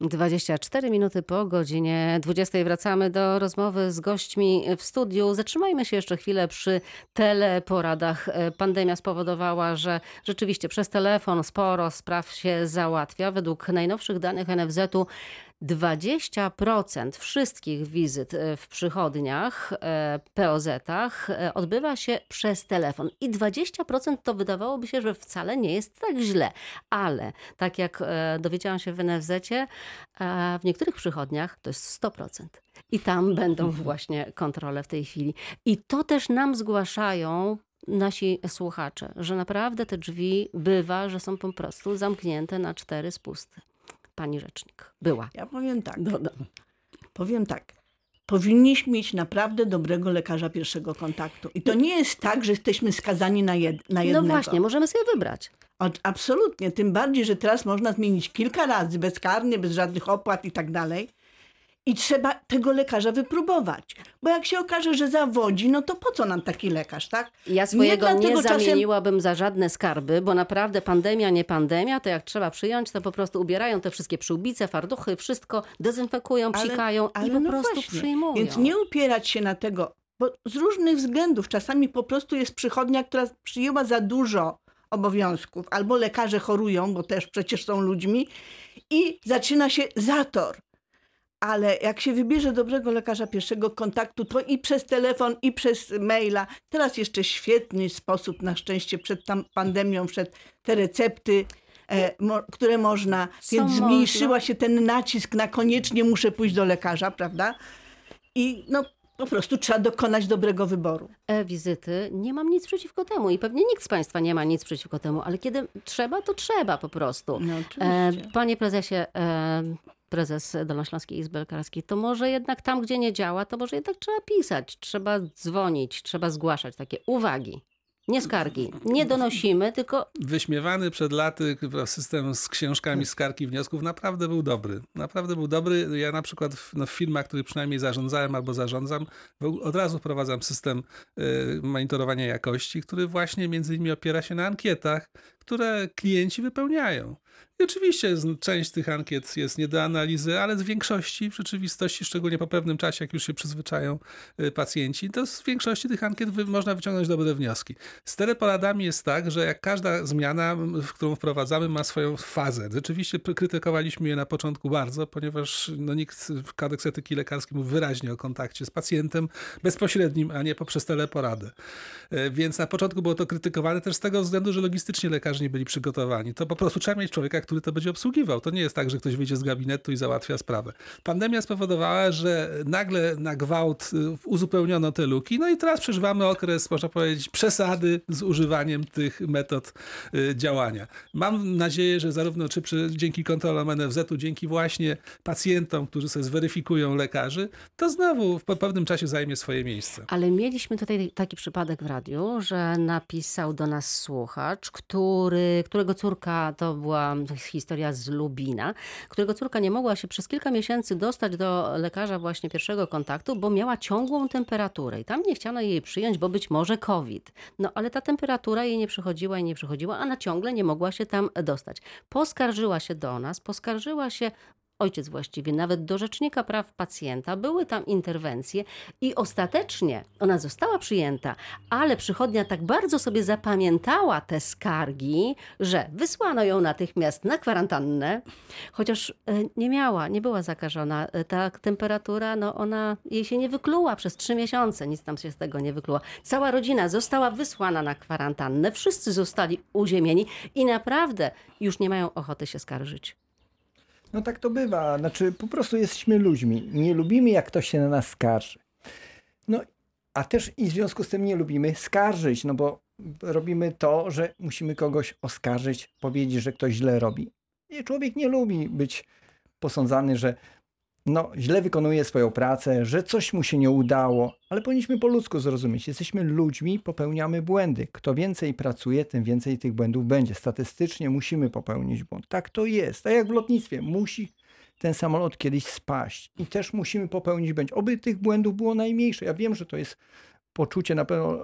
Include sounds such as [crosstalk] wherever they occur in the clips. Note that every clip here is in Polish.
24 minuty po godzinie 20 wracamy do rozmowy z gośćmi w studiu. Zatrzymajmy się jeszcze chwilę przy teleporadach. Pandemia spowodowała, że rzeczywiście przez telefon sporo spraw się załatwia. Według najnowszych danych NFZ-u 20% wszystkich wizyt e, w przychodniach, e, POZ-ach e, odbywa się przez telefon. I 20% to wydawałoby się, że wcale nie jest tak źle. Ale tak jak dowiedziałam się w NFZ-cie, w niektórych przychodniach to jest 100%. I tam będą mhm. właśnie kontrole w tej chwili. I to też nam zgłaszają nasi słuchacze, że naprawdę te drzwi bywa, że są po prostu zamknięte na cztery spusty pani rzecznik? Była. Ja powiem tak. No, no. Powiem tak. Powinniśmy mieć naprawdę dobrego lekarza pierwszego kontaktu. I to nie jest tak, że jesteśmy skazani na, jed, na no jednego. No właśnie, możemy sobie wybrać. absolutnie. Tym bardziej, że teraz można zmienić kilka razy bezkarnie, bez żadnych opłat i tak dalej. I trzeba tego lekarza wypróbować. Bo jak się okaże, że zawodzi, no to po co nam taki lekarz, tak? Ja swojego nie, nie zamieniłabym czasem... za żadne skarby, bo naprawdę pandemia, nie pandemia, to jak trzeba przyjąć, to po prostu ubierają te wszystkie przyłbice, farduchy, wszystko dezynfekują, psikają ale, ale i po no prostu właśnie. przyjmują. Więc nie upierać się na tego, bo z różnych względów czasami po prostu jest przychodnia, która przyjęła za dużo obowiązków, albo lekarze chorują, bo też przecież są ludźmi i zaczyna się zator ale jak się wybierze dobrego lekarza pierwszego kontaktu, to i przez telefon, i przez maila. Teraz jeszcze świetny sposób, na szczęście przed tam pandemią, przed te recepty. E, mo, które można, Co więc zmniejszyła można? się ten nacisk na koniecznie muszę pójść do lekarza, prawda? I no po prostu trzeba dokonać dobrego wyboru. E-wizyty, nie mam nic przeciwko temu i pewnie nikt z Państwa nie ma nic przeciwko temu, ale kiedy trzeba, to trzeba po prostu. No, e, panie prezesie, e, prezes Dolnośląskiej Izby Lekarskiej, to może jednak tam, gdzie nie działa, to może jednak trzeba pisać, trzeba dzwonić, trzeba zgłaszać takie uwagi. Nie skargi. Nie donosimy, tylko. Wyśmiewany przed laty system z książkami skargi wniosków naprawdę był dobry. Naprawdę był dobry. Ja na przykład w, no, w firmach, których przynajmniej zarządzałem albo zarządzam, od razu wprowadzam system y, monitorowania jakości, który właśnie między innymi opiera się na ankietach, które klienci wypełniają. I oczywiście część tych ankiet jest nie do analizy, ale z większości w rzeczywistości, szczególnie po pewnym czasie, jak już się przyzwyczają y, pacjenci, to z większości tych ankiet można wyciągnąć dobre wnioski. Z teleporadami jest tak, że jak każda zmiana, w którą wprowadzamy, ma swoją fazę. Rzeczywiście krytykowaliśmy je na początku bardzo, ponieważ no, nikt w kodeks etyki lekarskiej mówi wyraźnie o kontakcie z pacjentem bezpośrednim, a nie poprzez teleporadę. Y, więc na początku było to krytykowane też z tego względu, że logistycznie lekarze nie byli przygotowani. To po prostu trzeba mieć człowieka, który to będzie obsługiwał. To nie jest tak, że ktoś wyjdzie z gabinetu i załatwia sprawę. Pandemia spowodowała, że nagle na gwałt y, uzupełniono te luki, no i teraz przeżywamy okres, można powiedzieć, przesady z używaniem tych metod y, działania. Mam nadzieję, że zarówno czy przy, dzięki kontrolom NFZ-u, dzięki właśnie pacjentom, którzy sobie zweryfikują lekarzy, to znowu w pewnym czasie zajmie swoje miejsce. Ale mieliśmy tutaj taki przypadek w radiu, że napisał do nas słuchacz, który, którego córka to była historia z Lubina, którego córka nie mogła się przez kilka miesięcy dostać do lekarza właśnie pierwszego kontaktu, bo miała ciągłą temperaturę i tam nie chciano jej przyjąć, bo być może COVID. No ale ta temperatura jej nie przychodziła i nie przychodziła, a na ciągle nie mogła się tam dostać. Poskarżyła się do nas, poskarżyła się ojciec właściwie, nawet do Rzecznika Praw Pacjenta. Były tam interwencje i ostatecznie ona została przyjęta, ale przychodnia tak bardzo sobie zapamiętała te skargi, że wysłano ją natychmiast na kwarantannę, chociaż e, nie miała, nie była zakażona. E, ta temperatura, no ona jej się nie wykluła przez trzy miesiące, nic tam się z tego nie wykluła. Cała rodzina została wysłana na kwarantannę, wszyscy zostali uziemieni i naprawdę już nie mają ochoty się skarżyć. No tak to bywa. Znaczy, po prostu jesteśmy ludźmi. Nie lubimy, jak ktoś się na nas skarży. No, a też i w związku z tym nie lubimy skarżyć, no bo robimy to, że musimy kogoś oskarżyć, powiedzieć, że ktoś źle robi. I człowiek nie lubi być posądzany, że no, źle wykonuje swoją pracę, że coś mu się nie udało, ale powinniśmy po ludzku zrozumieć. Jesteśmy ludźmi, popełniamy błędy. Kto więcej pracuje, tym więcej tych błędów będzie. Statystycznie musimy popełnić błąd. Tak to jest. Tak jak w lotnictwie. Musi ten samolot kiedyś spaść i też musimy popełnić błąd. Oby tych błędów było najmniejsze. Ja wiem, że to jest poczucie na pewno,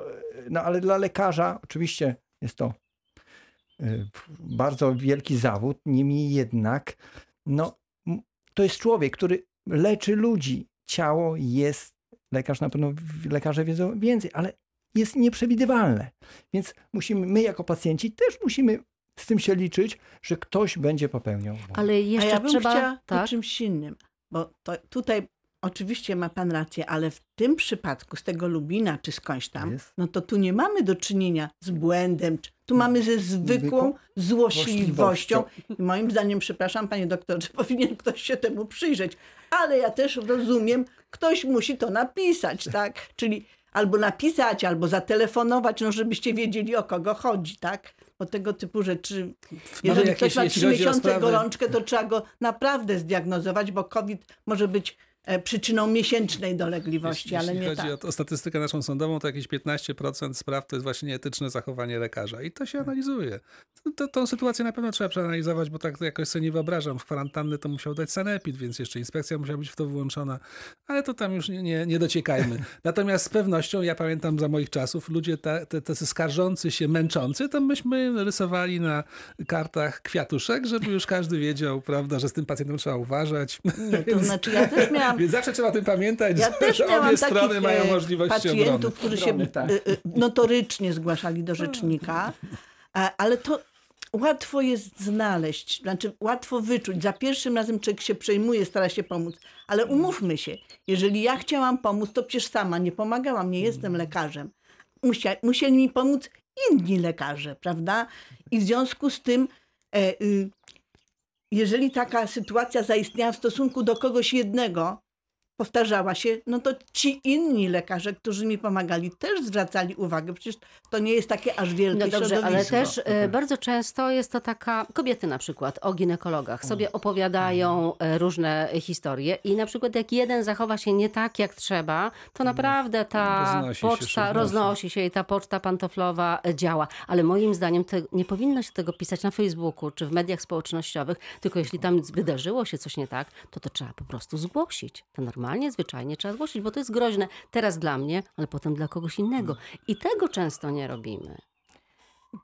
no ale dla lekarza oczywiście jest to y, bardzo wielki zawód. Niemniej jednak, no to jest człowiek, który leczy ludzi. Ciało jest, lekarz na pewno, lekarze wiedzą więcej, ale jest nieprzewidywalne. Więc musimy, my jako pacjenci też musimy z tym się liczyć, że ktoś będzie popełniał. błąd. Ale A jeszcze ja bym trzeba... chciała tak? o czymś innym, bo to, tutaj oczywiście ma pan rację, ale w tym przypadku z tego Lubina czy skądś tam, Jest. no to tu nie mamy do czynienia z błędem, tu mamy ze zwykłą złośliwością. I moim zdaniem, przepraszam panie doktorze, [laughs] powinien ktoś się temu przyjrzeć, ale ja też rozumiem, ktoś musi to napisać, tak? Czyli albo napisać, albo zatelefonować, no żebyście wiedzieli o kogo chodzi, tak? Bo tego typu rzeczy, jeżeli jakieś- ktoś ma trzy miesiące sprawy- gorączkę, to trzeba go naprawdę zdiagnozować, bo COVID może być przyczyną miesięcznej dolegliwości, Jeśli, ale jeśli nie chodzi tak. o, o statystykę naszą sądową, to jakieś 15% spraw to jest właśnie nieetyczne zachowanie lekarza. I to się analizuje. To, tą sytuację na pewno trzeba przeanalizować, bo tak jakoś sobie nie wyobrażam. W kwarantanny to musiał dać sanepid, więc jeszcze inspekcja musiała być w to włączona. Ale to tam już nie, nie, nie dociekajmy. [laughs] Natomiast z pewnością, ja pamiętam za moich czasów, ludzie ta- te, tacy skarżący się, męczący, to myśmy rysowali na kartach kwiatuszek, żeby już każdy wiedział, prawda, że z tym pacjentem trzeba uważać. Nie, to [laughs] znaczy ja też miałam Więc zawsze trzeba o tym pamiętać, Ja też że miałam obie strony mają e, możliwości obrony. pacjentów, którzy się Obrony, tak. e, e, notorycznie zgłaszali do rzecznika, E, ale to łatwo jest znaleźć, znaczy łatwo wyczuć. Za pierwszym razem człowiek się przejmuje, stara się pomóc, ale umówmy się, jeżeli ja chciałam pomóc, to przecież sama nie pomagałam, nie jestem lekarzem. Musia, musieli mi pomóc inni lekarze, prawda? I w związku z tym e, y, jeżeli taka sytuacja zaistniała w stosunku do kogoś jednego, powtarzała się, no to ci inni lekarze, którzy mi pomagali, też zwracali uwagę. Przecież to nie jest takie aż wielkie No dobrze, ale środowisko. też e, bardzo często jest to taka, kobiety na przykład o ginekologach sobie opowiadają e, różne historie i na przykład jak jeden zachowa się nie tak jak trzeba, to naprawdę ta Roznosi się poczta szybko. roznosi się i ta poczta pantoflowa e, działa. Ale moim zdaniem te, nie powinno się tego pisać na Facebooku czy w mediach społecznościowych, tylko jeśli tam wydarzyło się coś nie tak, to to trzeba po prostu zgłosić. To normalnie, zwyczajnie trzeba zgłosić, bo to jest groźne teraz dla mnie, ale potem dla kogoś innego. I tego często nie robimy.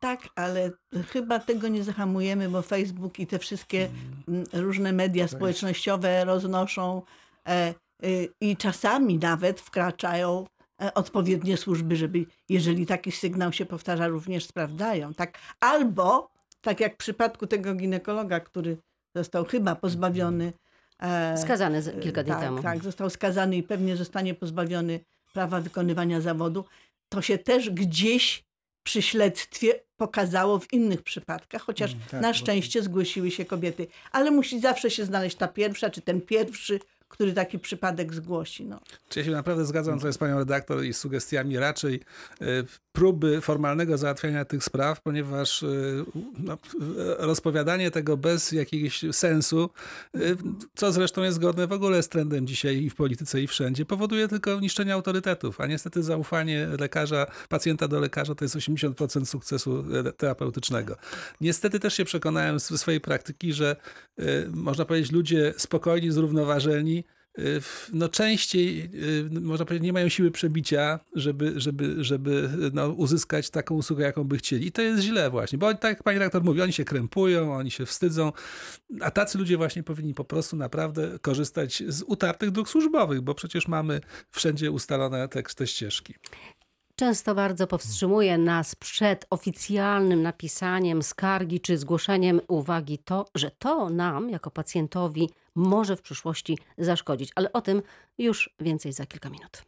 Tak, ale chyba tego nie zahamujemy, bo Facebook i te wszystkie mm, różne media społecznościowe roznoszą e, y, i czasami nawet wkraczają e, odpowiednie służby, żeby jeżeli taki sygnał się powtarza, również sprawdzają. Tak? Albo, tak jak w przypadku tego ginekologa, który został chyba pozbawiony Skazany z- kilka dni tak, temu. Tak, został skazany i pewnie zostanie pozbawiony prawa wykonywania zawodu. To się też gdzieś przy śledztwie pokazało w innych przypadkach, chociaż Mm, tak, na bo- szczęście zgłosiły się kobiety. Ale musi zawsze się znaleźć ta pierwsza, czy ten pierwszy, który taki przypadek zgłosi. No. Czy ja się naprawdę zgadzam tutaj z panią redaktor i sugestiami raczej e, próby formalnego załatwiania tych spraw, ponieważ e, no, e, rozpowiadanie tego bez jakiegoś sensu, e, co zresztą jest zgodne w ogóle z trendem dzisiaj i w polityce i wszędzie, powoduje tylko niszczenie autorytetów, a niestety zaufanie lekarza, pacjenta do lekarza to jest 80% sukcesu e, terapeutycznego. Niestety też się przekonałem ze swojej praktyki, że można powiedzieć ludzie spokojni, zrównoważeni, y, no częściej, y, można powiedzieć, nie mają siły przebicia, żeby, żeby, żeby no, uzyskać taką usługę, jaką by chcieli. I to jest źle właśnie, bo tak jak pani redaktor mówi, oni się krępują, oni się wstydzą, a tacy ludzie właśnie powinni po prostu naprawdę korzystać z utartych dróg służbowych, bo przecież mamy wszędzie ustalone te, te ścieżki. Często bardzo powstrzymuje nas przed oficjalnym napisaniem skargi czy zgłoszeniem uwagi to, że to nam, jako pacjentowi, może w przyszłości zaszkodzić. Ale o tym już więcej za kilka minut.